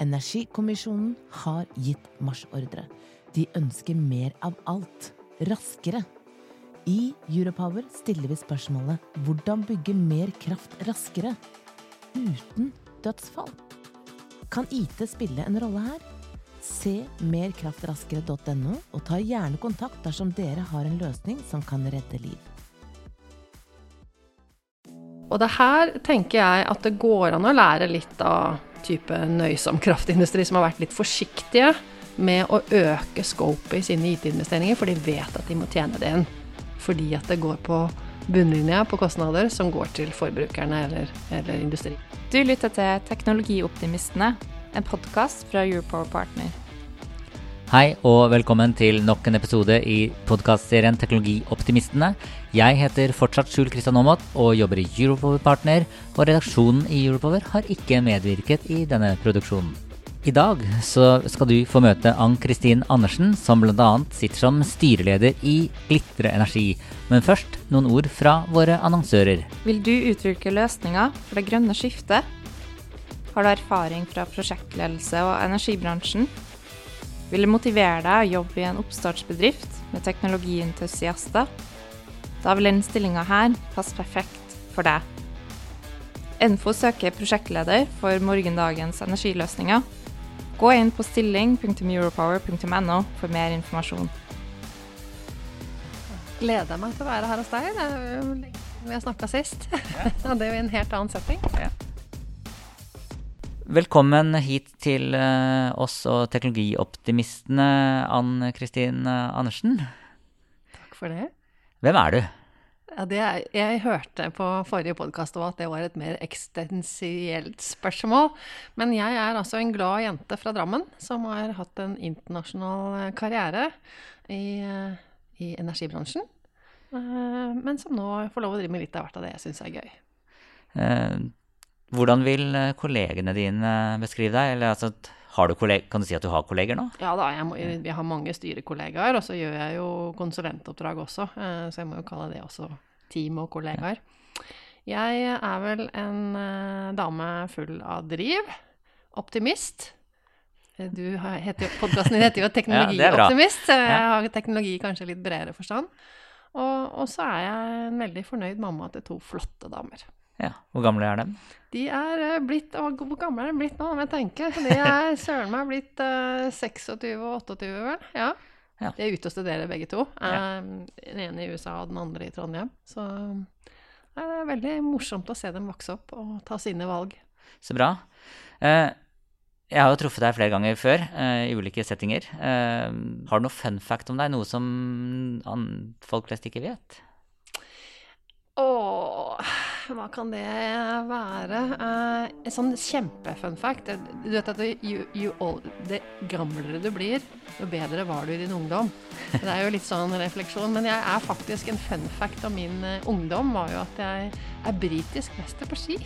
Energikommisjonen har gitt marsjordre. De ønsker mer av alt. Raskere. I Europower stiller vi spørsmålet hvordan bygge mer kraft raskere? Uten dødsfall. Kan IT spille en rolle her? Se merkraftraskere.no, og ta gjerne kontakt dersom dere har en løsning som kan redde liv. Og det her tenker jeg at det går an å lære litt av type nøysom kraftindustri, som har vært litt forsiktige med å øke scopet i sine IT-investeringer, for de vet at de må tjene det inn. Fordi at det går på bunnlinja på kostnader som går til forbrukerne eller, eller industri. Du lytter til Teknologioptimistene, en podkast fra Europower Partner. Hei og velkommen til nok en episode i podkastserien Teknologioptimistene. Jeg heter fortsatt Skjul Kristian Aamodt og jobber i Europower Partner, og redaksjonen i Europower har ikke medvirket i denne produksjonen. I dag så skal du få møte Ann-Kristin Andersen, som bl.a. sitter som styreleder i Glitre Energi. Men først noen ord fra våre annonsører. Vil du uttrykke løsninger for det grønne skiftet? Har du erfaring fra prosjektledelse og energibransjen? Vil det motivere deg å jobbe i en oppstartsbedrift med teknologientusiaster? Da vil denne stillinga her passe perfekt for deg. Enfo søker prosjektleder for morgendagens energiløsninger. Gå inn på stilling.europower.no for mer informasjon. Gleder meg til å være her hos deg. Det er jo lenge siden vi har snakka sist. Og det er jo i en helt annen setting. Ja. Velkommen hit til uh, oss og teknologioptimistene, Ann Kristin Andersen. Takk for det. Hvem er du? Ja, det, jeg hørte på forrige podkast at det var et mer eksistensielt spørsmål. Men jeg er altså en glad jente fra Drammen som har hatt en internasjonal karriere i, i energibransjen. Men som nå får lov å drive med litt av hvert av det jeg syns er gøy. Hvordan vil eh, kollegene dine beskrive deg? Eller altså, kan du si at du har kolleger nå? Ja da, jeg, må, jeg har mange styrekollegaer, og så gjør jeg jo konsulentoppdrag også. Eh, så jeg må jo kalle det også team og kollegaer. Jeg er vel en uh, dame full av driv. Optimist. Du Podkasten din heter jo Teknologioptimist. Jeg har teknologi kanskje litt bredere forstand. Og, og så er jeg en veldig fornøyd mamma til to flotte damer. Ja, Hvor gamle er de? De er eh, blitt å, Hvor gamle er de blitt nå, om jeg tenker? De er søren meg blitt uh, 26 og 28, vel. Ja. ja. De er ute og studerer begge to. Ja. Um, den ene i USA og den andre i Trondheim. Så det er veldig morsomt å se dem vokse opp og ta sine valg. Så bra. Uh, jeg har jo truffet deg flere ganger før uh, i ulike settinger. Uh, har du noe fun fact om deg? Noe som folk flest ikke vet? Åh hva kan det være? Uh, en sånn kjempefun fact. Du vet at you, you all, det gamlere du blir, jo bedre var du i din ungdom. Det er jo litt sånn refleksjon. Men jeg er faktisk en fun fact av min uh, ungdom var jo at jeg er britisk mester på ski.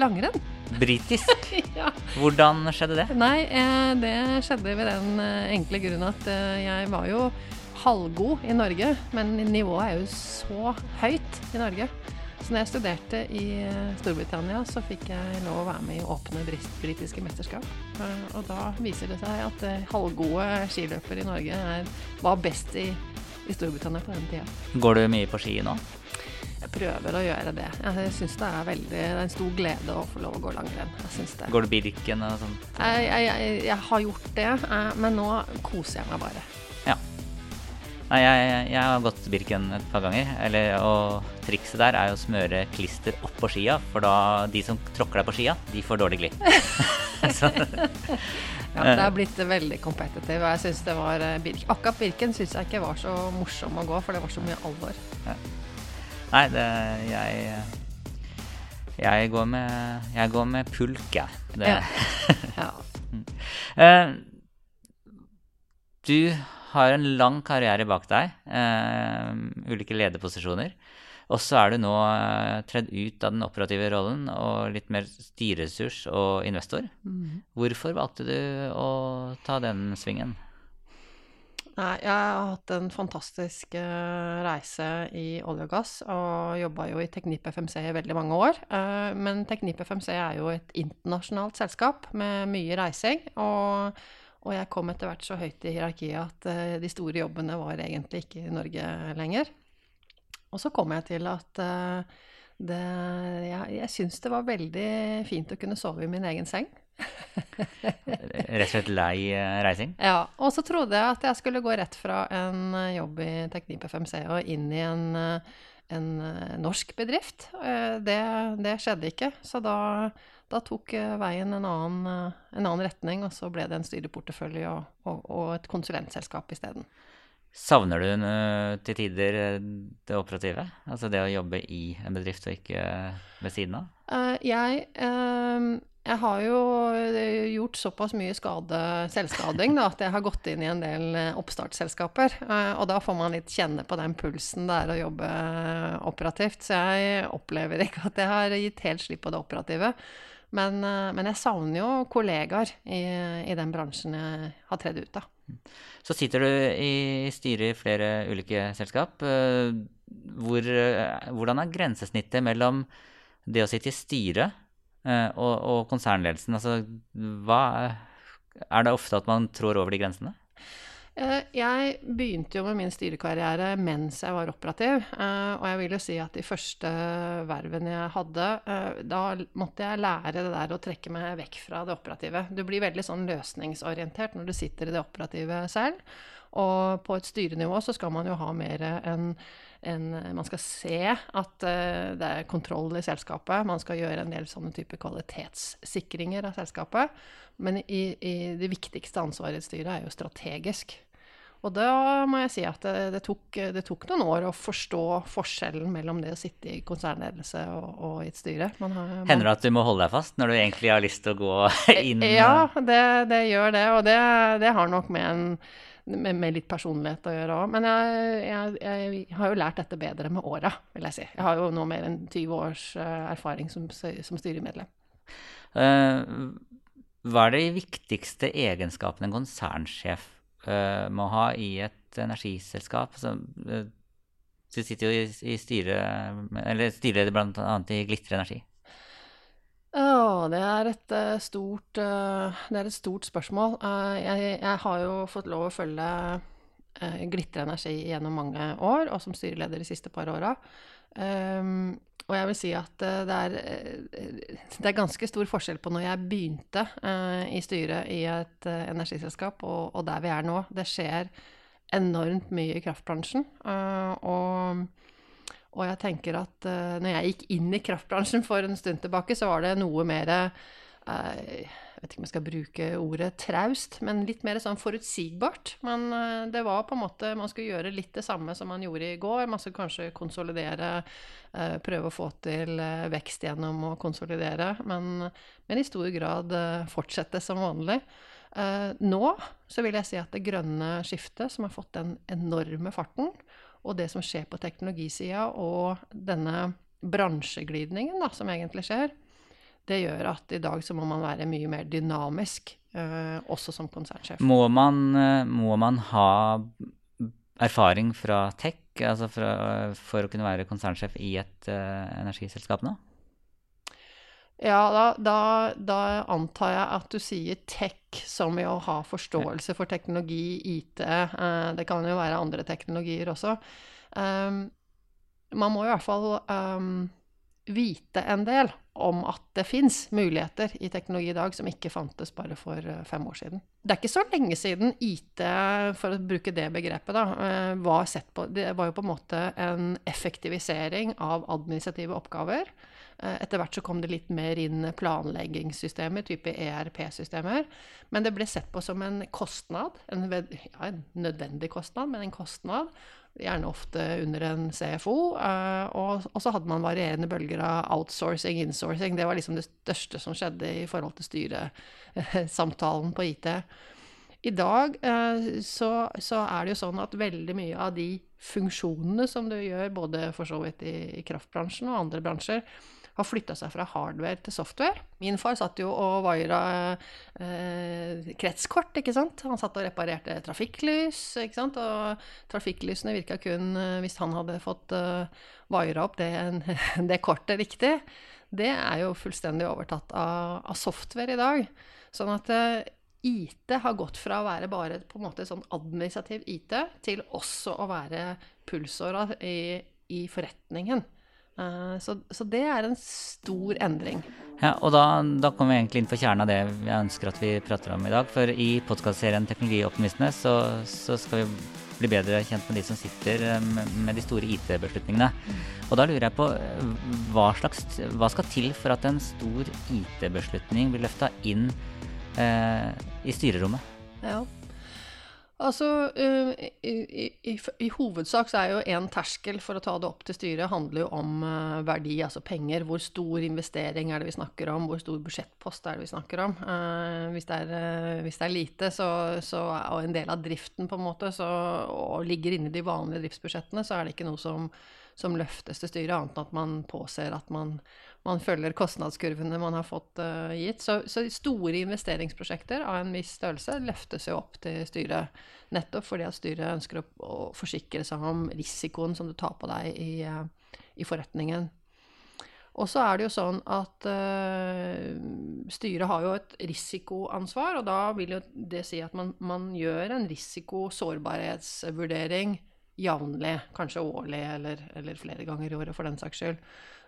Langrenn. Britisk? ja. Hvordan skjedde det? Nei, eh, det skjedde ved den eh, enkle grunn at eh, jeg var jo halvgod i Norge, men nivået er jo så høyt i Norge så når jeg studerte i eh, Storbritannia, så fikk jeg lov å være med i åpne britiske mesterskap. Eh, og da viser det seg at eh, halvgode skiløpere i Norge er, var best i, i, Storbritannia på den tida. Går du mye på ski nå? Jeg prøver å gjøre det. Jeg syns det er veldig det er en stor glede å få lov å gå langrenn. Går du Birken og sånt? Jeg, jeg, jeg, jeg, har gjort det, men nå koser jeg meg bare. Nei, jeg, jeg, har gått Birken et par ganger. Eller, og trikset der er jo å smøre klister oppå skia, for da de som tråkker deg på skia, de får dårlig glid. ja, det er blitt veldig competitive. Jeg synes det var Birk, Birken. Akkurat Birken syns jeg ikke var så morsom å gå, for det var så mye alvor. Ja. Nei, det jeg Jeg går med, jeg går med pulk, jeg. Det. Ja. ja. uh, du har en lang karriere bak deg. Uh, ulike lederposisjoner. Og så er du nå uh, tredd ut av den operative rollen og litt mer styreressurs og investor. Mm. Hvorfor valgte du å ta den svingen? Nei, jeg har hatt en fantastisk eh, reise i olje og gass, og jobba jo i Teknip FMC i veldig mange år. Eh, men Teknip FMC er jo et internasjonalt selskap med mye reising. Og, og jeg kom etter hvert så høyt i hierarkiet at eh, de store jobbene var egentlig ikke i Norge lenger. Og så kom jeg til at eh, det, jeg, jeg syns det var veldig fint å kunne sove i min egen seng. Rett og slett lei eh, reising? Ja, og så trodde jeg at jeg skulle gå rett fra en jobb i Teknip FMC og inn i en, en norsk bedrift. Det, det skjedde ikke, så da, da tok eh, veien en annen, eh, en annen retning, og så ble det en styreportefølje og, og, og et konsulentselskap isteden. Savner du eh, til tider det operative? Altså det å jobbe i en bedrift og ikke ved siden av? Jeg, jeg har jo gjort såpass mye skade, selvskading da, at jeg har gått inn i en del oppstartsselskaper. og da får man litt kjenne på den pulsen det er å jobbe operativt. Så jeg opplever ikke at jeg har gitt helt slipp på det operative. Men, eh, men jeg savner jo kollegaer i, i den bransjen jeg har tredd ut av. Så sitter du i styret i flere ulike selskap. Eh, Hvor, eh, hvordan er grensesnittet mellom det å sitte i styret og, og konsernledelsen? Altså, hva Er det ofte at man trår over de grensene? Eh, Jeg begynte jo med min styrekarriere mens jeg var operativ. eh, Og jeg vil jo si at de første vervene jeg hadde, eh, da måtte jeg lære det der å trekke meg vekk fra det operative. Du blir veldig sånn løsningsorientert når du sitter i det operative selv. Og på et styrenivå så skal man jo ha mer enn en, Man skal se at det er kontroll i selskapet. Man skal gjøre en del sånne type kvalitetssikringer av selskapet. Men i, i det viktigste ansvaret i styret er jo strategisk. Og da må jeg si at det, det, tok, det tok noen år å forstå forskjellen mellom det å sitte i konsernledelse og, og i et styre. Man har, man, Hender det at du må holde deg fast når du egentlig har lyst til å gå inn? Ja, det, det gjør det. Og det, det har nok med, en, med, med litt personlighet å gjøre òg. Men jeg, jeg, jeg har jo lært dette bedre med åra, vil jeg si. Jeg har jo nå mer enn 20 års eh, erfaring som, som styremedlem. Uh, hva er de viktigste egenskapene en konsernsjef eh, må ha i et energiselskap? Så, eh, du sitter jo i, i styret, eller styreleder annet i Glitre Energi. Ja, det er et eh, stort, eh, det er et stort spørsmål. Eh, jeg, jeg har jo fått lov å følge Glitre Energi gjennom mange år, og som styreleder de siste par åra. Og jeg vil si at eh, det er, eh, det er ganske stor forskjell på når jeg begynte eh, i styret i et energiselskap, og, der vi er nå. Det skjer enormt mye i kraftbransjen. og og jeg tenker at når jeg gikk inn i kraftbransjen for en stund tilbake, så var det noe mer Jeg vet ikke om jeg skal bruke ordet traust, men litt mer sånn forutsigbart. Men uh, det var på en måte Man skulle gjøre litt det samme som man gjorde i går. Man skulle kanskje konsolidere, uh, prøve å få til uh, vekst gjennom å konsolidere, men, men i stor grad fortsette som vanlig. nå så vil jeg si at det grønne skiftet, som har fått den enorme farten, og det som skjer på teknologisida, og denne bransjeglidningen da, som egentlig skjer, det gjør at i dag så må man være mye mer dynamisk, eh, også som konsernsjef. Må man, eh, må man ha erfaring fra tech altså fra, for å kunne være konsernsjef i et eh, energiselskap nå? Ja, da, da, da antar jeg at du sier tech som i å ha forståelse for teknologi, IT. eh, det kan jo være andre teknologier også. Um, man må i hvert fall um, vite en del om at det fins muligheter i teknologi i dag som ikke fantes bare for eh, fem år siden. Det er ikke så lenge siden IT, for å bruke det begrepet, da, eh, var sett på Det var jo på en måte en effektivisering av administrative oppgaver. Eh, Etter hvert så kom det litt mer inn planleggingssystemer, type ERP-systemer. Men det ble sett på som en kostnad, en, ja, en nødvendig kostnad, men en kostnad. Gjerne ofte under en CFO. eh, Og, så hadde man varierende bølger av outsourcing, insourcing. Det var liksom det største som skjedde i forhold til styresamtalen på IT. I dag eh, så, så er det jo sånn at veldig mye av de funksjonene som du gjør, både for så vidt i kraftbransjen og andre bransjer, har flytta seg fra hardware til software. Min far satt jo og vira eh, kretskort, ikke sant. Han satt og reparerte trafikklys, ikke sant. Og trafikklysene virka kun eh, hvis han hadde fått eh, vira opp det, det, kortet riktig. Det er jo fullstendig overtatt av, av software i dag. Sånn at eh, IT har gått fra å være bare på en måte sånn administrativ IT til også å være pulsåra i, i forretningen. Uh, så, så, det er en stor endring. Ja, og da, da kommer vi egentlig inn på kjernen av det jeg ønsker at vi prater om i dag. For i podkastserien Teknologioptimistene så, så, skal vi bli bedre kjent med de som sitter eh, med, med de store IT-beslutningene. Og da lurer jeg på hva, slags, hva skal til for at en stor IT-beslutning blir løfta inn eh, i styrerommet? Ja. Altså, uh, i, i, i, hovedsak så er jo en terskel for å ta det opp til styret handler jo om uh, verdi, altså penger. Hvor stor investering er det vi snakker om? Hvor stor budsjettpost er det vi snakker om? Uh, hvis, det er, hvis, det er, lite, så, så, og en del av driften på en måte, så, og ligger inne i de vanlige driftsbudsjettene, så er det ikke noe som, som løftes til styret, annet enn at man påser at man man følger kostnadskurvene man har fått uh, gitt. Så, så, store investeringsprosjekter av en viss størrelse løftes jo opp til styret. Nettopp fordi at styret ønsker å, å forsikre seg om risikoen som du tar på deg i, uh, i forretningen. Og så er det jo sånn at uh, styret har jo et risikoansvar, og da vil jo det si at man, man gjør en risiko-sårbarhetsvurdering jevnlig, kanskje årlig eller, eller, flere ganger i året for den saks skyld.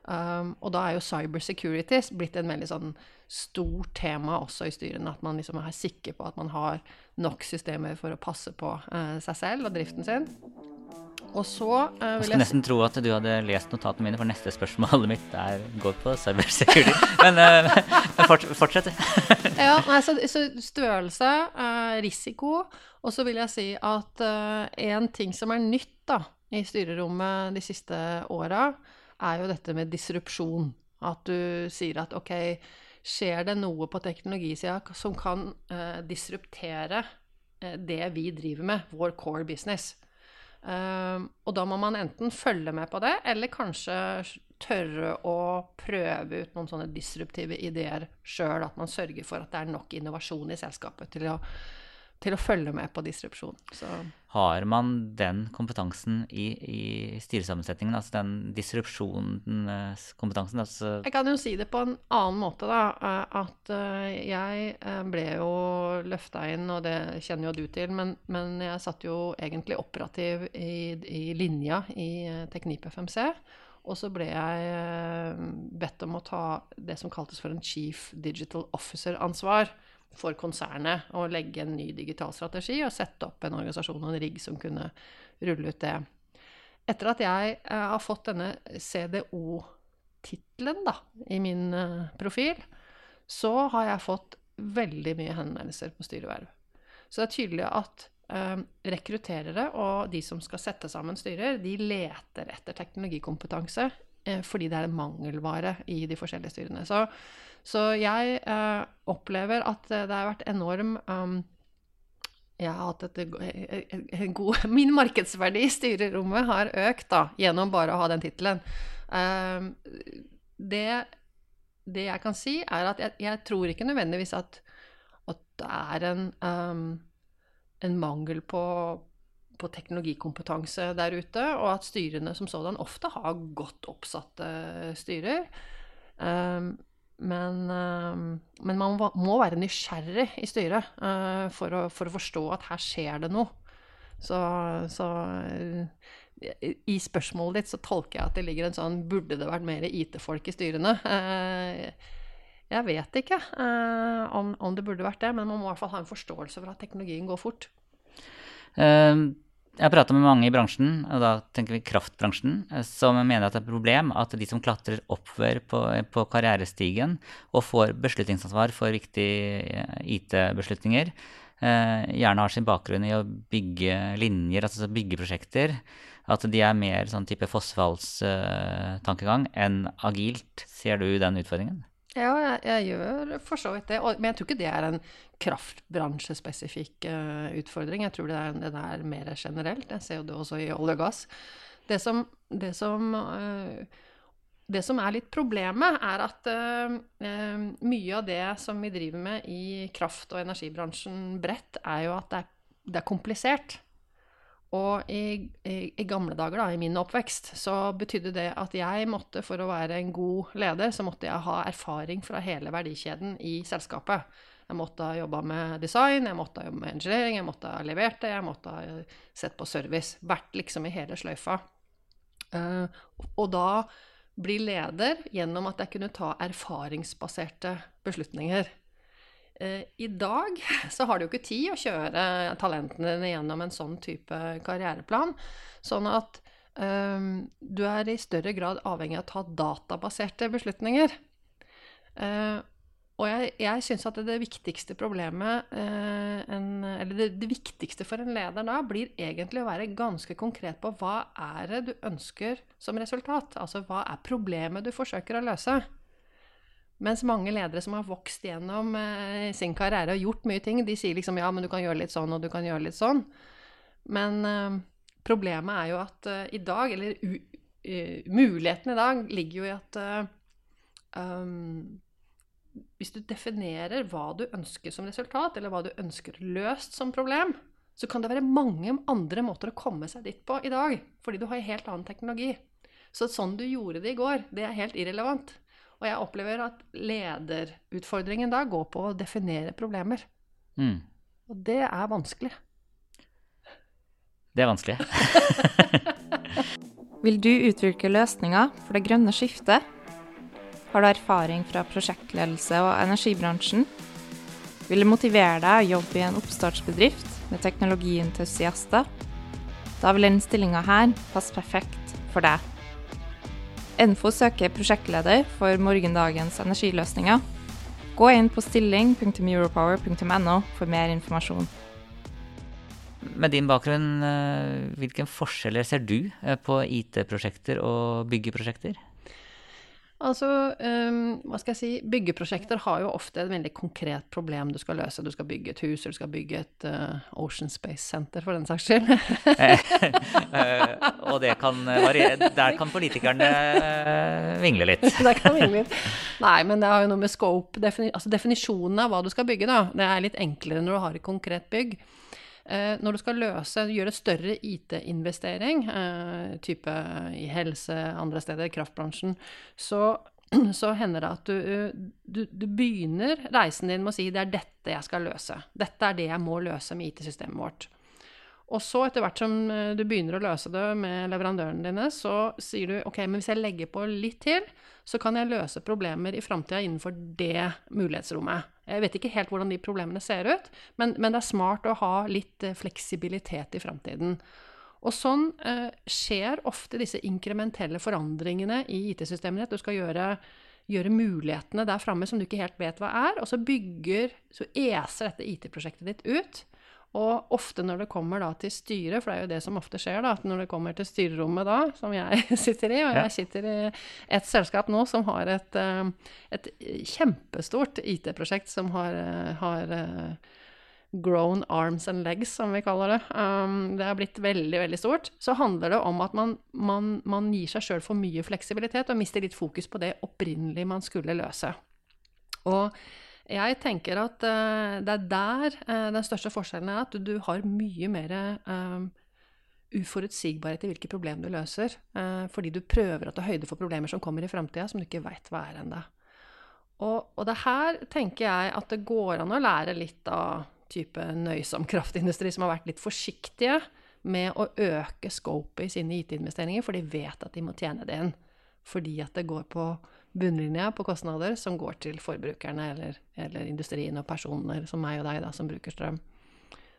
Um, og da er jo cybersecurity blitt en veldig sånn stort tema også i styrene. At man liksom er sikker på at man har nok systemer for å passe på uh, seg selv og driften sin. Og så uh, vil jeg skulle nesten tro at du hadde lest notatene mine, for neste spørsmålet mitt er, går på cybersecurity. men, uh, fort, fortsett. ja, så, størrelse, risiko, og så vil jeg si at en ting som er nytt da, i styrerommet de siste åra, er jo dette med disrupsjon. At du sier at ok, skjer det noe på teknologisida som kan uh, disruptere uh, det vi driver med, vår core business? Uh, og da må man enten følge med på det, eller kanskje tørre å prøve ut noen sånne disruptive ideer sjøl. At man sørger for at det er nok innovasjon i selskapet til å til å følge med på disrupsjon. Så. Har man den kompetansen i, i styresammensetningen, altså den disrupsjonskompetansen? Altså jeg kan jo si det på en annen måte, da. Eh, at eh, jeg eh, ble jo løfta inn, og det kjenner jo du til, men, men jeg satt jo egentlig operativ i, i linja i Teknip FMC. Og så ble jeg bedt om å ta det som kaltes for en Chief Digital Officer-ansvar for konsernet å legge en ny digital strategi og sette opp en organisasjon og en rigg som kunne rulle ut det. Etter at jeg eh, har fått denne CDO-tittelen i min eh, profil, så har jeg fått veldig mye henvendelser på styreverv. Så det er tydelig at eh, rekrutterere og de som skal sette sammen styrer, de leter etter teknologikompetanse fordi det er en mangelvare i de forskjellige styrene. Så så jeg eh, opplever at det har vært enorm um, jeg har hatt et, en god Min markedsverdi i styrerommet har økt da, gjennom bare å ha den tittelen. Um, det, det, jeg kan si, er at jeg, jeg tror ikke nødvendigvis at, at det er en, um, en mangel på, på, teknologikompetanse der ute, og at styrene som sådan ofte har godt oppsatte styrer. Um, men, uh, men, man må være nysgjerrig i styret uh, for, å, for, å, forstå at her skjer det noe. Så, så uh, i spørsmålet ditt så tolker jeg at det ligger en sånn Burde det vært mer IT-folk i styrene? jeg vet ikke om, om, det burde vært det, men man må i hvert fall ha en forståelse for at teknologien går fort. Uh, jeg har prata med mange i bransjen, og da tenker vi kraftbransjen, som mener at det er et problem at de som klatrer oppover på, på karrierestigen og får beslutningsansvar for viktige eh, IT-beslutninger, eh, gjerne har sin bakgrunn i å bygge linjer, altså byggeprosjekter. At de er mer sånn type fossefallstankegang enn agilt. Ser du den utfordringen? Ja, jeg, jeg, gjør for så vidt det. Men jeg tror ikke det er en kraftbransjespesifikk uh, utfordring. Jeg tror det er, det er, mer generelt. Jeg ser jo det også i olje og gass. Det som, det som uh, det som er litt problemet, er at uh, mye av det som vi driver med i kraft- og energibransjen bredt, er jo at det er, det er komplisert. Og i, i, gamle dager, da, i min oppvekst, så betydde det at jeg måtte, for å være en god leder, så måtte jeg ha erfaring fra hele verdikjeden i selskapet. Jeg måtte ha jobba med design, jeg måtte ha jobba med engineering, jeg måtte ha levert det, jeg måtte ha sett på service. Vært liksom i hele sløyfa. Uh, og da bli leder gjennom at jeg kunne ta erfaringsbaserte beslutninger. Uh, I dag så har du jo ikke tid å kjøre talentene dine gjennom en sånn type karriereplan. Sånn at um, du er i større grad avhengig av å ta databaserte beslutninger. Uh, og jeg, jeg syns at det, viktigste problemet uh, en, Eller det, det, viktigste for en leder da blir egentlig å være ganske konkret på hva er det du ønsker som resultat? Altså hva er problemet du forsøker å løse? Mens mange ledere som har vokst gjennom eh, sin karriere og gjort mye ting, de sier liksom ja, men du kan gjøre litt sånn, og du kan gjøre litt sånn. Men eh, problemet er jo at eh, i dag, eller uh, muligheten i dag, ligger jo i at um, hvis du definerer hva du ønsker som resultat, eller hva du ønsker løst som problem, så kan det være mange andre måter å komme seg dit på i dag, fordi du har en helt annen teknologi. Så sånn du gjorde det i går, det er helt irrelevant. Og jeg opplever at lederutfordringen da går på å definere problemer. Mm. Og det er vanskelig. Det er vanskelig. Vil du utvikle løsninger for det grønne skiftet? Har du erfaring fra prosjektledelse og energibransjen? Vil det motivere deg å jobbe i en oppstartsbedrift med teknologientusiaster? Da vil denne stillinga her passe perfekt for deg. Enfo søker prosjektleder for morgendagens energiløsninger. Gå inn på stilling.europower.no for mer informasjon. Med din bakgrunn, eh, hvilke forskjeller ser du eh, på IT-prosjekter og byggeprosjekter? Altså, um, hva skal jeg si Byggeprosjekter har jo ofte et veldig konkret problem du skal løse. Du skal bygge et hus, eller du skal bygge et uh, Ocean Space Center, for den saks skyld. uh, og det kan variere Der kan politikerne vingle litt. der kan vingle litt. Nei, men det har jo noe med scope defini Altså definisjonen av hva du skal bygge, da. Det er litt enklere når du har et konkret bygg. Eh, når du skal løse, gjøre større IT-investering, eh, type i helse, andre steder, kraftbransjen, så, så hender det at du, du, du, begynner reisen din med å si det er dette jeg skal løse. Dette er det jeg må løse med IT-systemet vårt. Og så, etter hvert som eh, du begynner å løse det med leverandørene dine, så sier du ok, men hvis jeg legger på litt til, så kan jeg løse problemer i framtida innenfor det mulighetsrommet. Jeg vet ikke helt hvordan de problemene ser ut, men, men det er smart å ha litt eh, fleksibilitet i framtiden. Og sånn eh, skjer ofte disse inkrementelle forandringene i IT-systemene. At du skal gjøre, gjøre mulighetene der framme som du ikke helt vet hva er, og så bygger, så eser dette IT-prosjektet ditt ut. Og ofte når det kommer da til styret, for det er jo det som ofte skjer, da, at når det kommer til styrerommet da, som jeg sitter i, og jeg sitter i et selskap nå som har et, eh, et kjempestort IT-prosjekt som har, eh, har, eh, grown arms and legs, som vi kaller det. Um, det har blitt veldig, veldig stort. Så handler det om at man, man, man gir seg sjøl for mye fleksibilitet og mister litt fokus på det opprinnelig man skulle løse. Og jeg tenker at uh, det er der uh, den største forskjellen er, at du, du har mye mer uh, uforutsigbarhet i hvilke problemer du løser. fordi du prøver å ta høyde for problemer som kommer i framtida, som du ikke veit hva er ennå. Og, og det her tenker jeg at det går an å lære litt av type nøysom kraftindustri som har vært litt forsiktige med å øke scopet i sine IT-investeringer, for de vet at de må tjene det inn. Fordi at det går på bunnlinja på kostnader som går til forbrukerne eller, eller, industrien og personer som meg og deg, da, som bruker strøm.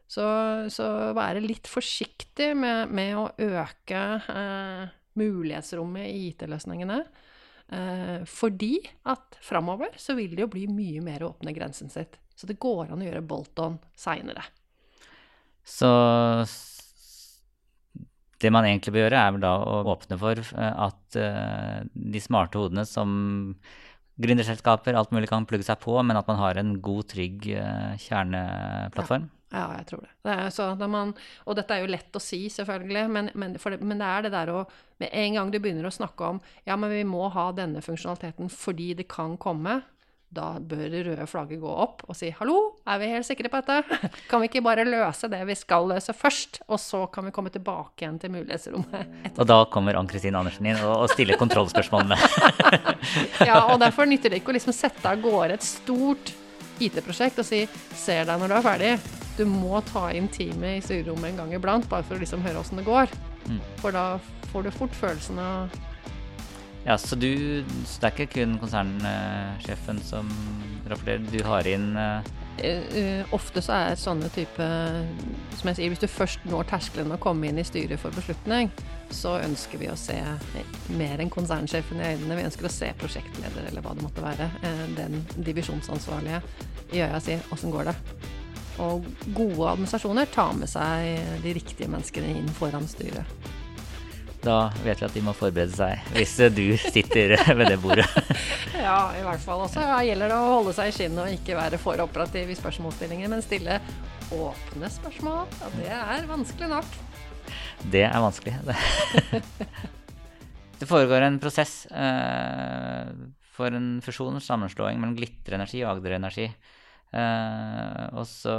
Så, så være litt forsiktig med, med å øke eh, mulighetsrommet i IT-løsningene. Eh, fordi at framover så vil det jo bli mye mer å åpne grensen sitt. Så det går an å gjøre bolt-on seinere. Så det man egentlig bør gjøre, er vel da å åpne for eh, at uh, de smarte hodene som gründerselskaper, alt mulig kan plugge seg på, men at man har en god, trygg uh, kjerneplattform. Ja, jeg tror det. det er man, og dette er jo lett å si, selvfølgelig, men, men, det, men, det, er det der å Med en gang du begynner å snakke om ja, men vi må ha denne funksjonaliteten fordi det kan komme, da bør det røde flagget gå opp og si 'hallo, er vi helt sikre på dette'? Kan vi ikke bare løse det vi skal løse først, og så kan vi komme tilbake igjen til mulighetsrommet? Etterpå. Og da kommer Ann-Kristin Andersen inn og, og stiller kontrollspørsmålene. ja, og derfor nytter det ikke å liksom sette av gårde et stort IT-prosjekt og si 'ser deg når du er ferdig'. Du må ta inn teamet i styrerommet en gang iblant, bare for å liksom høre åssen det går. Mm. For da får du fort følelsen av ja, så, du, så det er ikke kun konsernsjefen som rapporterer, du har inn uh... Ofte så er sånne type Som jeg sier, hvis du først når terskelen å komme inn i styret for beslutning, så ønsker vi å se mer enn konsernsjefen i øynene. Vi ønsker å se prosjektleder, eller hva det måtte være. Den divisjonsansvarlige i øya si åssen går det. Og gode administrasjoner tar med seg de riktige menneskene inn foran styret. Da vet vi at de må forberede seg, hvis du sitter ved det bordet. ja, i hvert fall. Og så gjelder det å holde seg i skinnet og ikke være for operativ i spørsmålsstillingen, men stille åpne spørsmål. Ja, det er vanskelig nok. Det er vanskelig. det foregår en prosess eh, for en fusjon sammenslåing mellom Glitre Energi og Agder Energi. Uh, og så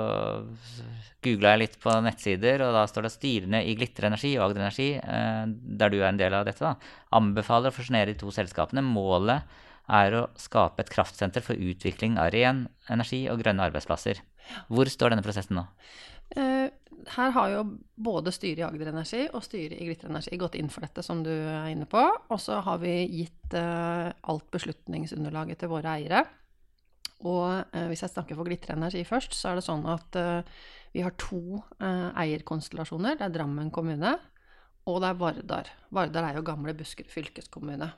googla jeg litt på nettsider, og da står det styrene i Glitterenergi og Agder Energi, uh, der du er en del av dette, da, anbefaler å fusjonere de to selskapene. Målet er å skape et kraftsenter for utvikling av ren energi og grønne arbeidsplasser. Hvor står denne prosessen nå? Uh, her har jo både styret i Agder Energi og styret i Glitter Energi gått inn for dette, som du er inne på. Og så har vi gitt alt beslutningsunderlaget til våre eiere. Og eh, hvis jeg snakker for Glitre Energi først, så er det sånn at eh, vi har to eh, eierkonstellasjoner. Det er Drammen kommune, og det er Vardar. Vardar er jo gamle Buskerud fylkeskommune.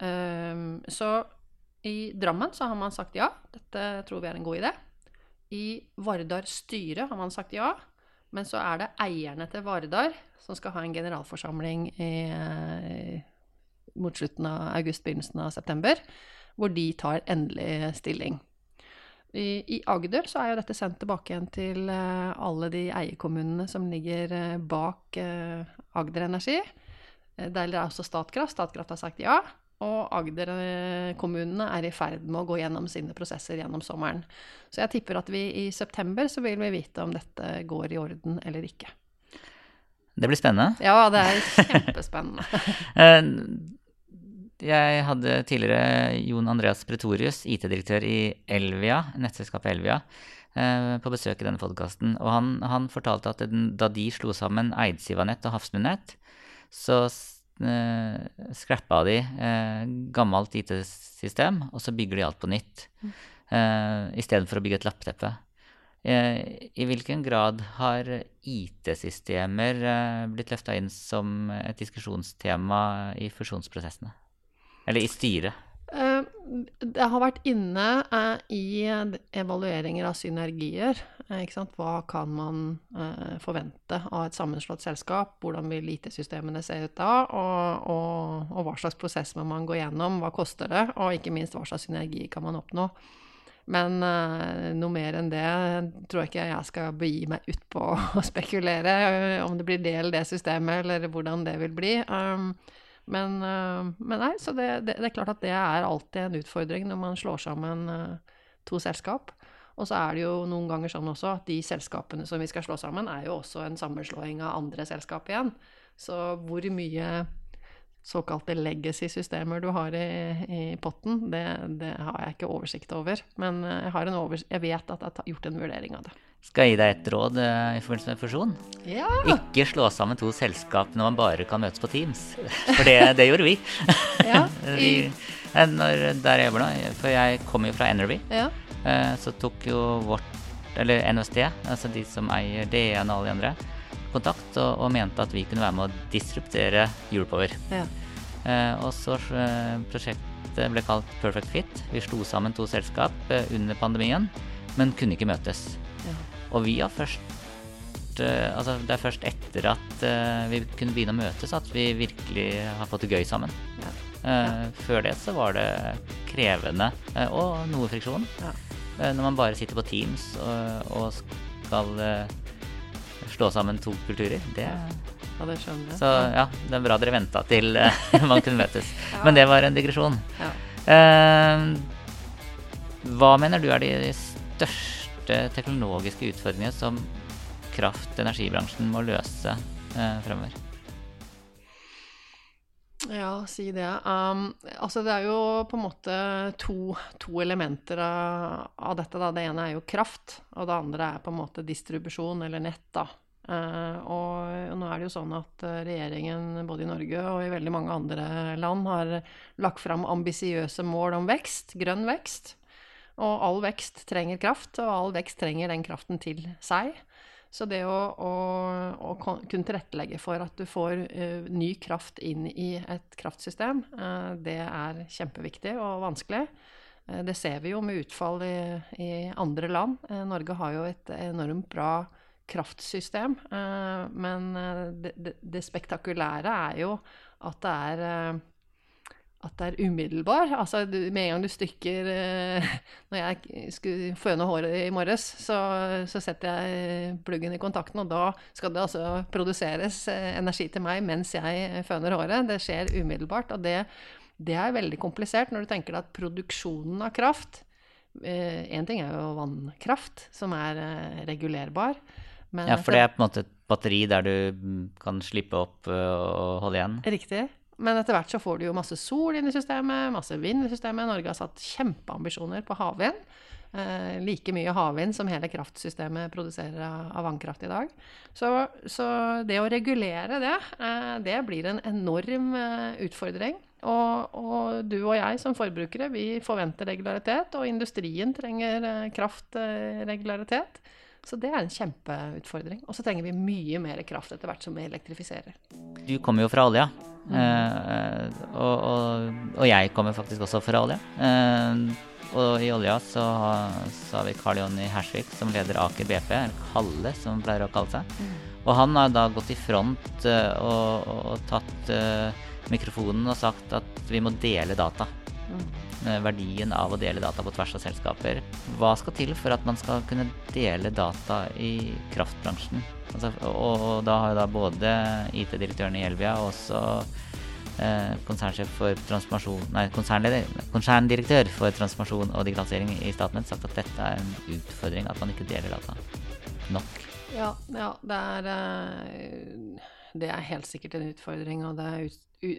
Ehm, så i Drammen så har man sagt ja, dette tror vi er en god idé. I Vardar styre har man sagt ja, men så er det eierne til Vardar som skal ha en generalforsamling i, mot slutten av august, begynnelsen av september hvor de tar endelig stilling. I, I, Agder så er jo dette sendt tilbake igjen til uh, alle de eierkommunene som ligger uh, bak uh, Agder Energi. Der er også Statkraft. Statkraft har sagt ja. Og Agder-kommunene er i ferd med å gå gjennom sine prosesser gjennom sommeren. Så jeg tipper at vi i september så vil vi vite om dette går i orden eller ikke. Det blir spennende. Ja, det er kjempespennende. Jeg hadde tidligere Jon Andreas Pretorius, IT-direktør i Elvia, nettselskapet Elvia, eh, på besøk i denne podkasten. Og han, han, fortalte at da de slo sammen Eidsivanett og Hafslundnett, så eh, scrappa de eh, gammelt IT-system, og så bygger de alt på nytt. Mm. Eh, Istedenfor å bygge et lappteppe. Eh, I hvilken grad har IT-systemer blitt løfta inn som et diskusjonstema i fusjonsprosessene? Eller i styret? Eh, det har vært inne eh, i evalueringer av synergier. Eh, hva kan man forvente av et sammenslått selskap? Hvordan vil IT-systemene se ut da? Og, og, og, hva slags prosess må man gå gjennom? Hva koster det? Og ikke minst hva slags synergi kan man oppnå? Men uh, noe mer enn det tror jeg ikke jeg skal begi meg ut på å spekulere. Om det blir det eller det systemet, eller hvordan det vil bli. Um, men, eh, men nei, så det, det, det, er klart at det er alltid en utfordring når man slår sammen eh, to selskap. Og så er det jo noen ganger sånn også at de selskapene som vi skal slå sammen, er jo også en sammenslåing av andre selskap igjen. Så hvor mye såkalte legacy-systemer du har i, i potten, det, det, har jeg ikke oversikt over. Men eh, jeg, over, jeg vet at jeg har gjort en vurdering av det. Skal jeg gi deg et råd uh, i forbindelse med fusjon? Ja. Ikke slå sammen to selskap når man bare kan møtes på Teams. For det, det gjorde vi. Ja, vi eh, når, der jeg jobber nå, for jeg kommer jo fra Energy, ja. uh, så tok jo vårt, eller NSD, altså de som eier DN og alle de andre, kontakt og, og, mente at vi kunne være med å disruptere Europower. Ja. Uh, og så prosjektet ble kalt Perfect Fit. Vi slo sammen to selskap under pandemien, men kunne ikke møtes. Og vi har først uh, Altså, det er først etter at uh, vi kunne begynne å møtes at vi virkelig har fått det gøy sammen. Ja. Uh, før det så var det krevende og noe friksjon. Ja. når man bare sitter på Teams og, og skal eh, slå sammen to kulturer. Det, Ja, det skjønner jeg. så ja, det er bra dere venta til eh, man kunne møtes. Men det var en digresjon. Ja. Eh, hva mener du er de største teknologiske utfordringene som kraft- og energibransjen må løse eh, fremover? Ja, si det. Um, altså det er jo på en måte to, to elementer av, av dette. Da. Det ene er jo kraft, og det andre er på en måte distribusjon eller nett. Da. Uh, og nå er det jo sånn at eh, regjeringen både i Norge og i veldig mange andre land har lagt fram ambisiøse mål om vekst, grønn vekst. Og all vekst trenger kraft, og all vekst trenger den kraften til seg. Så det å, å, å kunne tilrettelegge for at du får uh, ny kraft inn i et kraftsystem, uh, det er kjempeviktig og vanskelig. Uh, det ser vi jo med utfall i, i andre land. Norge har jo et enormt bra kraftsystem, men det, det, det spektakulære er jo at det er at det er umiddelbar. Altså, med en gang du stykker eh, Når jeg skulle føne håret i morges, så, så setter jeg pluggen i kontakten, og da skal det altså produseres eh, energi til meg mens jeg føner håret. Det skjer umiddelbart, og det, det er veldig komplisert når du tenker deg at produksjonen av kraft Én ting er jo vannkraft, som er eh, regulerbar. Men Ja, for det er på en måte et batteri der du mm, kan slippe opp og holde igjen. Riktig. Men etter hvert så får du jo masse sol inn i systemet, masse vind i systemet. Norge har satt kjempeambisjoner på havvind. Eh, like mye havvind som hele kraftsystemet produserer av, vannkraft i dag. Så, så det å regulere det, eh, det blir en enorm eh, utfordring. Og, og du og jeg som forbrukere, vi forventer regularitet, og industrien trenger eh, kraftregularitet. Så det er en kjempeutfordring. Og så trenger vi mye mer kraft etter hvert som vi elektrifiserer. Du kommer jo fra olja, eh, og, og, og jeg kommer faktisk også fra olja. Eh, og i olja så, så har vi Karl Jonny Hersvik som leder Aker BP, eller Kalle som pleier å kalle seg. Og han har da gått i front eh, og, og, tatt eh, mikrofonen og sagt at vi må dele data. Eh, Verdien av å dele data på tvers av selskaper. Hva skal til for at man skal kunne dele data i kraftbransjen? Altså, og, og da har jo da både IT-direktøren i Elvia og også eh, konsernsjef for transformasjon Nei, konserndirektør for transformasjon og digitalisering i Statnett sagt at dette er en utfordring, at man ikke deler data nok. Ja, ja det, er, eh, det er helt sikkert en utfordring. Og det er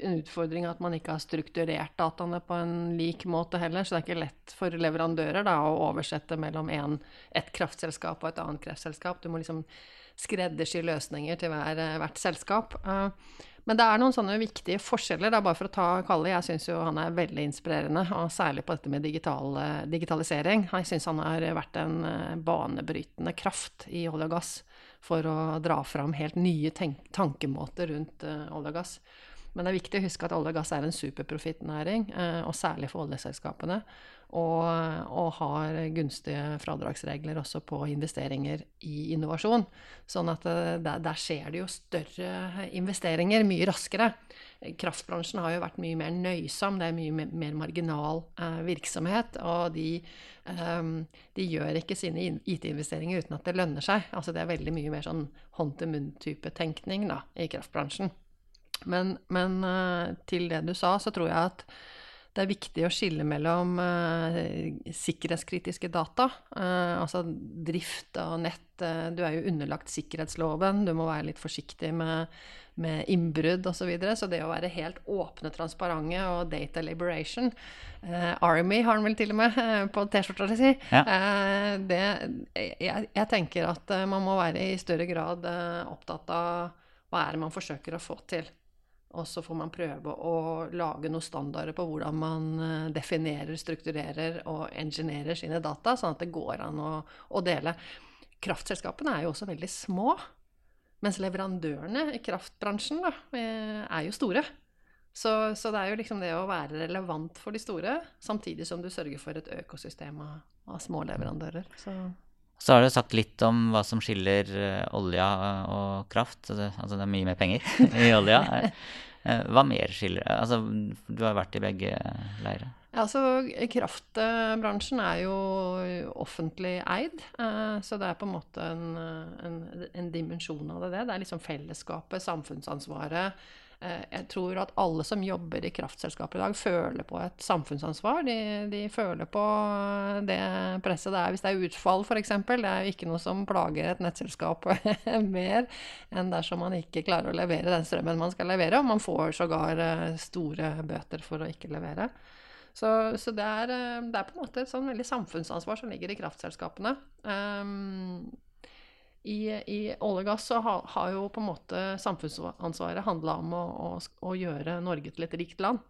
en utfordring at man ikke har strukturert dataene på en lik måte heller. Så det er ikke lett for leverandører da, å oversette mellom en, et kraftselskap og et annet kraftselskap. Du må liksom skreddersy løsninger til hver, hvert selskap. Eh, Men det er noen sånne viktige forskjeller. Da, bare for å ta Kalle, jeg syns jo han er veldig inspirerende, og særlig på dette med digital, eh, digitalisering. Jeg syns han har vært en eh, banebrytende kraft i olje og gass for å dra fram helt nye tankemåter rundt eh, olje og gass. Men det er viktig å huske at olje og gass er en superprofittnæring, eh, og særlig for oljeselskapene. Og, og har gunstige fradragsregler også på investeringer i innovasjon. Sånn at eh, der, der skjer det jo større investeringer mye raskere. Kraftbransjen har jo vært mye mer nøysom, det er mye mer, marginal eh, virksomhet. Og de, eh, de gjør ikke sine IT-investeringer uten at det lønner seg. Altså det er veldig mye mer sånn hånd-til-munn-type tenkning da, i kraftbransjen. Men, men eh, til det du sa, så tror jeg at det er viktig å skille mellom eh, sikkerhetskritiske data, eh, altså drift av nett. eh, du er jo underlagt sikkerhetsloven, du må være litt forsiktig med, med innbrudd osv. Så, videre. så det å være helt åpne, transparente og data liberation eh, Army har den vel til og med eh, på T-skjorta si. Ja. Eh, det, jeg, jeg tenker at man må være i større grad opptatt av hva er det man forsøker å få til. Og så får man prøve å lage noen standarder på hvordan man eh, definerer, strukturerer og engineerer sine data, sånn at det går an å, å dele. Kraftselskapene er jo også veldig små, mens leverandørene i kraftbransjen da, eh, er jo store. Så, så det er jo liksom det å være relevant for de store, samtidig som du sørger for et økosystem av, av små leverandører. Så Så har du sagt litt om hva som skiller eh, olja og kraft. Altså, altså det er mye mer penger i olja. Eh, Hva mer skiller Altså, du har vært i begge leirer. Altså, kraftbransjen er jo offentlig eid, eh, så det er på en måte en, en, en dimensjon av det. Det er liksom fellesskapet, samfunnsansvaret. Eh, jeg tror at alle som jobber i kraftselskapet i dag, føler på et samfunnsansvar. De, de føler på det presset det er hvis det er utfall, f.eks. Det er jo ikke noe som plager et nettselskap mer enn dersom man ikke klarer å levere den strømmen man skal levere. Og man får sågar eh, store bøter for å ikke levere. Så, så det, er, eh, det, er, på en måte et sånn veldig samfunnsansvar som ligger i kraftselskapene. Um, i, i, olje og gass så har, har, jo på en måte samfunnsansvaret handla om å, å, å, gjøre Norge til et rikt land.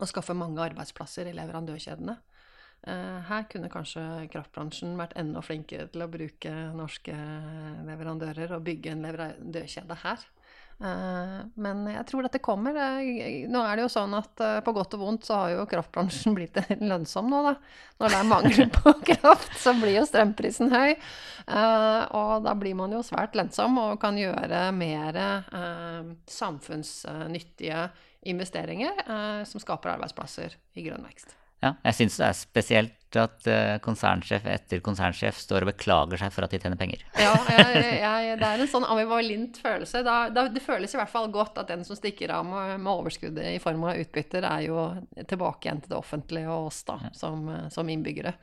Og skaffe mange arbeidsplasser i leverandørkjedene. Uh, her kunne kanskje kraftbransjen vært enda flinkere til å bruke norske leverandører og bygge en leverandørkjede her. Eh, men jeg tror dette kommer. Eh, nå er det jo sånn at eh, på godt og vondt så har jo kraftbransjen blitt lønnsom nå, da. Når det er mangel på kraft, så blir jo strømprisen høy. Og da blir man jo svært lønnsom og kan gjøre mer samfunnsnyttige investeringer som skaper arbeidsplasser i grønn vekst. Ja, jeg syns det er spesielt at uh, konsernsjef etter konsernsjef står og beklager seg for at de tjener penger. Ja, jeg, jeg, det er en sånn ambivalent følelse. Da, da, det føles i hvert fall godt at den som stikker av med, med overskuddet i form av utbytter, er jo tilbake igjen til det offentlige og oss da, som, som, innbyggere.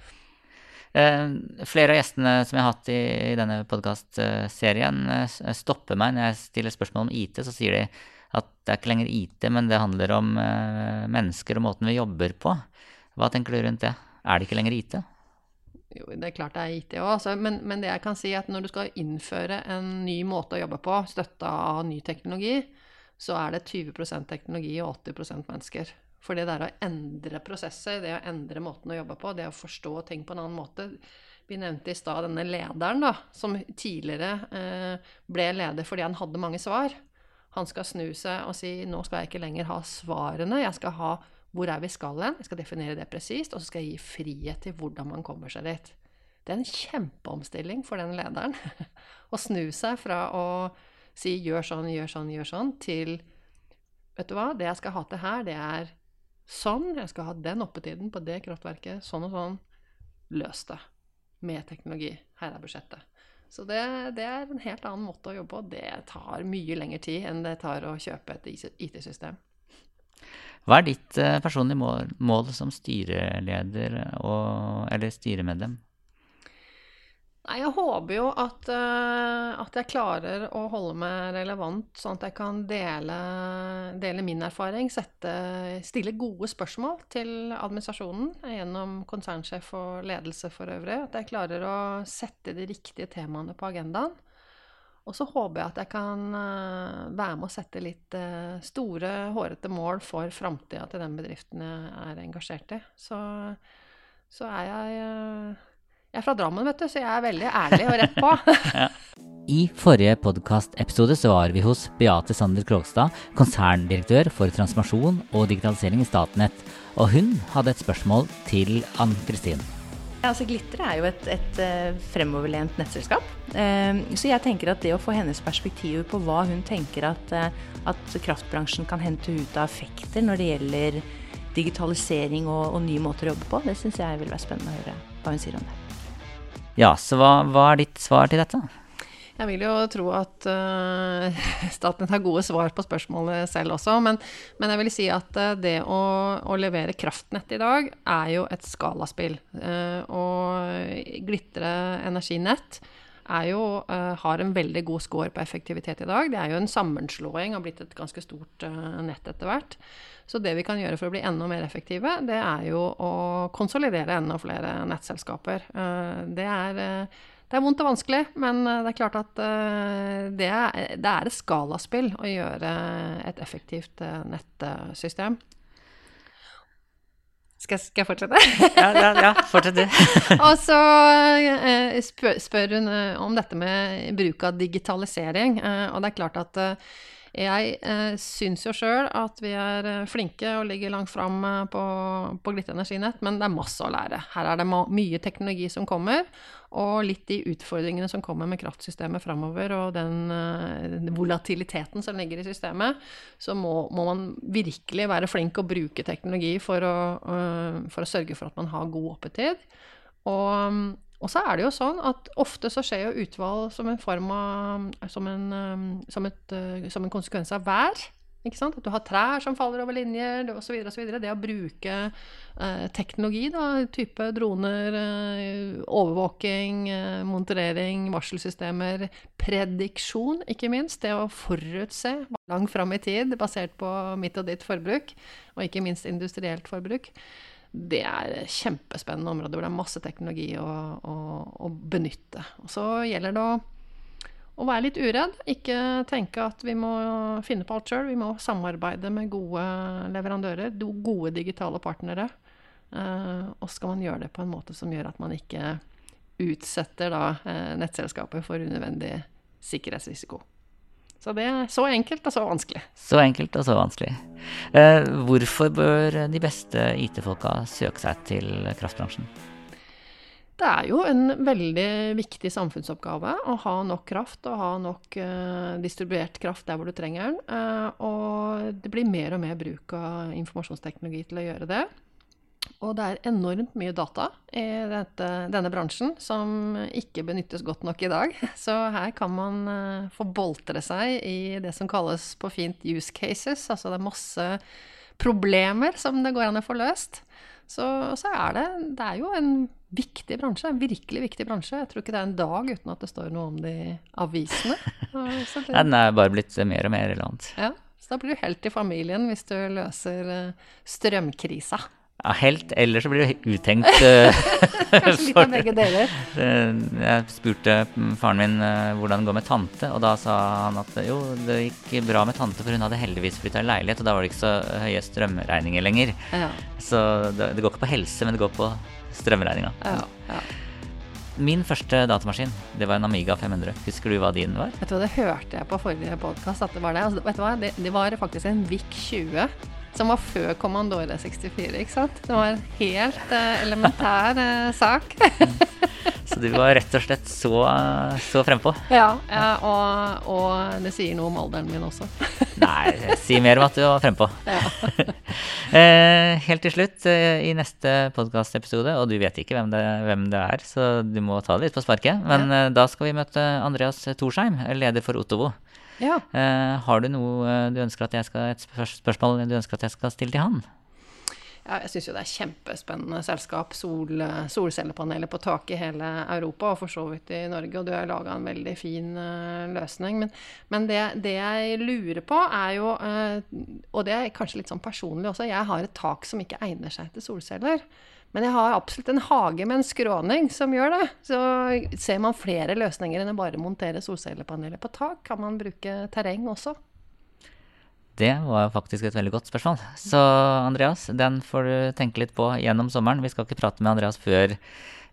Eh, flere av gjestene som jeg har hatt i, i denne podkastserien, uh, stopper meg når jeg stiller spørsmål om IT. Så sier de at det er ikke lenger IT, men det handler om mennesker og måten vi jobber på. Hva tenker du rundt det? Er det ikke lenger IT? Jo, det er klart det er IT òg, altså. men, men, det jeg kan si er at når du skal innføre en ny måte å jobbe på, støtta av ny teknologi, så er det 20% teknologi og 80% mennesker. For det der å endre prosesser, det å endre måten å jobbe på, det å forstå ting på en annen måte Vi nevnte i stad denne lederen, da, som tidligere eh, ble leder fordi han hadde mange svar. Han skal snu seg og si nå skal jeg ikke lenger ha svarene, jeg skal ha hvor er vi skal hen? Jeg skal definere det presist, og så skal jeg gi frihet til hvordan man kommer seg dit. Det er en kjempeomstilling for den lederen. å snu seg fra å si 'gjør sånn, gjør sånn, gjør sånn', til Vet du hva, det jeg skal ha til her, det er sånn. Jeg skal ha den oppetiden på det kraftverket. Sånn og sånn. Løs det. Med teknologi. Her er budsjettet. Så det, det, er en helt annen måte å jobbe på. Det tar mye lengre tid enn det tar å kjøpe et IT-system. Hva er ditt uh, personlige mål, mål, som styreleder og, eller styremedlem? Nei, jeg håper jo at, uh, at, jeg klarer å holde meg relevant, sånn at jeg kan dele, dele min erfaring. Sette, stille gode spørsmål til administrasjonen gjennom konsernsjef og ledelse for øvrig. At jeg klarer å sette de riktige temaene på agendaen. Og så håper jeg at jeg kan uh, være med å sette litt uh, store, hårete mål for framtida til den bedriften jeg er engasjert i. Så, så er jeg uh, Jeg er fra Drammen, vet du, så jeg er veldig ærlig og rett på. ja. I forrige podkastepisode så var vi hos Beate Sander Krogstad, konserndirektør for transformasjon og digitalisering i Statnett. Og hun hadde et spørsmål til Ann Kristin. Altså, Glitter er jo et, et uh, fremoverlent nettselskap. Uh, så jeg tenker at det å få hennes perspektiv på hva hun tenker at, uh, at kraftbransjen kan hente ut av effekter når det gjelder digitalisering og, og nye måter å jobbe på, det syns jeg vil være spennende å høre hva hun sier om det. Ja, så hva, hva er ditt svar til dette? Jeg vil jo tro at uh, Statnett har gode svar på spørsmålet selv også, men, men jeg vil si at uh, det å, å, levere kraftnett i dag er jo et skalaspill. Uh, og Glitre energinett jo, har en veldig god score på effektivitet i dag. Det er jo en sammenslåing, har blitt et ganske stort nett etter hvert. Så det vi kan gjøre for å bli enda mer effektive, det er jo å konsolidere enda flere nettselskaper. Det er det er vondt og vanskelig, men eh, det er klart at eh, det er, det er et skalaspill å gjøre et effektivt eh, nettsystem. Skal skal jeg, fortsette? ja, ja, ja, fortsett du. og så spør, spør, hun om dette med bruk av digitalisering. og det er klart at jeg eh, syns jo sjøl at vi er eh, flinke og ligger langt fram eh, på, på Glitte energinett, men det er masse å lære. Her er det mye teknologi som kommer, og litt de utfordringene som kommer med kraftsystemet framover, og den, uh, volatiliteten som ligger i systemet, så må, må, man virkelig være flink og bruke teknologi for å, uh, for å sørge for at man har god oppetid. Og, og, så er det jo sånn at ofte så skjer jo utvalg som en form av Som en, som et, som en konsekvens av vær. At du har trær som faller over linjer osv. osv. Det å bruke eh, teknologi, da, type droner, eh, overvåking, eh, monitorering, varselsystemer, prediksjon, ikke minst. Det å forutse langt fram i tid basert på mitt og ditt forbruk, og ikke minst industrielt forbruk. Det er et kjempespennende område hvor det er masse teknologi å, å, å benytte. Og så gjelder det å å være litt uredd. Ikke tenke at vi må finne på alt sjøl. Vi må samarbeide med gode leverandører, gode digitale partnere. Uh, og skal man gjøre det på en måte som gjør at man ikke utsetter da, uh, nettselskapet for unødvendig sikkerhetsrisiko. Så det er så enkelt og så vanskelig. Så enkelt og så vanskelig. Uh, hvorfor bør de beste IT-folka søke seg til kraftbransjen? Det er jo en veldig viktig samfunnsoppgave å ha nok kraft og ha nok uh, distribuert kraft der hvor du trenger den. Uh, og det blir mer og mer bruk av informasjonsteknologi til å gjøre det. Og det er enormt mye data i dette, denne bransjen som ikke benyttes godt nok i dag. Så her kan man uh, få boltre seg i det som kalles på fint use cases. Altså det er masse problemer som det går an å få løst. Så, så, er det Det er jo en viktig bransje. En virkelig viktig bransje. Jeg tror ikke det er en dag uten at det står noe om det i avisene. Det, Den er bare blitt mer og mer relevant. Ja, så da blir du helt i familien hvis du løser eh, strømkrisa. Ja, helt, eller så blir du uttenkt. Uh, Kanskje litt av begge deler. jeg spurte faren min uh, hvordan det går med tante, og da sa han at jo, det gikk bra med tante, for hun hadde heldigvis flytta i leilighet, og da var det ikke så høye strømregninger lenger. Ja. Så det, det, går ikke på helse, men det går på strømregninga. Ja, ja. Min første datamaskin det var en Amiga 500. Husker du hva din var? Vet du hva, Det hørte jeg på forrige podkast at det var det. Altså, vet du hva? Det, det var faktisk en VIC 20 som var før Commandore 64, ikke sant? Det var en helt uh, elementær uh, sak. så du var rett og slett så, så frempå? Ja, ja og, og, det sier noe om alderen min også. Nei, si mer om at du var frempå. Ja. eh, helt til slutt, i neste podkastepisode, og du vet ikke hvem det, hvem det, er, så du må ta det litt på sparket, men ja. da skal vi møte Andreas Torsheim, leder for Ottovo. Ja. Uh, har du noe eh, du ønsker at jeg skal, et spørsmål du ønsker at jeg skal stille til han? Ja, jeg syns jo det er kjempespennende selskap. Sol, solcellepaneler på taket i hele Europa, og for så vidt i Norge. Og du har laga en veldig fin uh, løsning. Men, men det, det, jeg lurer på, er jo uh, Og det er kanskje litt sånn personlig også. Jeg har et tak som ikke egner seg til solceller. Men jeg har absolutt en hage med en skråning som gjør det. Så ser man flere løsninger enn å bare montere solcellepaneler på tak. Kan man bruke terreng også? Det var faktisk et veldig godt spørsmål. Så Andreas, den får du tenke litt på gjennom sommeren. Vi skal ikke prate med Andreas før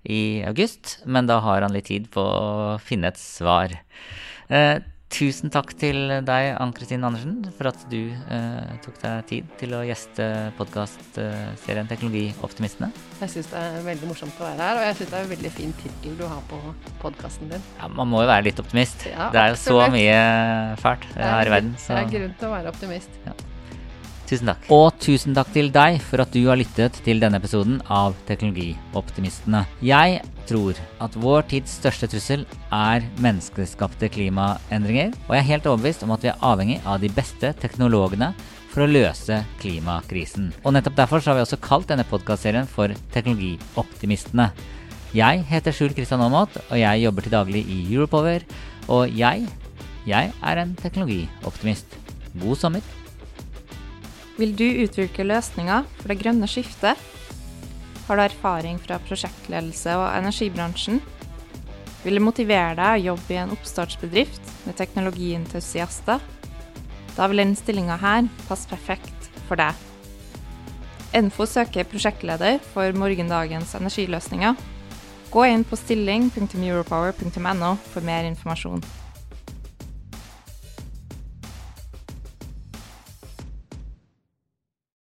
i august, men da har han litt tid på å finne et svar. Eh, Tusen takk til deg, Ann Kristin Andersen, for at du eh, tok deg tid til å gjeste podkastserien eh, Teknologioptimistene. Jeg syns det er veldig morsomt å være her, og jeg syns det er en veldig fin tittel du har på podkasten din. Ja, Man må jo være litt optimist. Ja, det er jo så mye fælt her i verden. Så. Det er grunn til å være optimist. Ja. Tusen takk. Og tusen takk til deg for at du har lyttet til denne episoden av Teknologioptimistene. Jeg tror at vår tids største trussel er menneskeskapte klimaendringer, og jeg er helt overbevist om at vi er avhengig av de beste teknologene for å løse klimakrisen. Og nettopp derfor har vi også kalt denne podkastserien for Teknologioptimistene. Jeg heter Skjul Kristian Aamodt, og jeg jobber til daglig i Europower. Og jeg, jeg er en teknologioptimist. God sommer. Vil du utvikle løsninger for det grønne skiftet? Har du erfaring fra prosjektledelse og energibransjen? Vil det motivere deg å jobbe i en oppstartsbedrift med teknologientusiaster? Da vil denne stillinga her passe perfekt for deg. Enfo søker prosjektleder for morgendagens energiløsninger. Gå inn på stilling.europower.no for mer informasjon.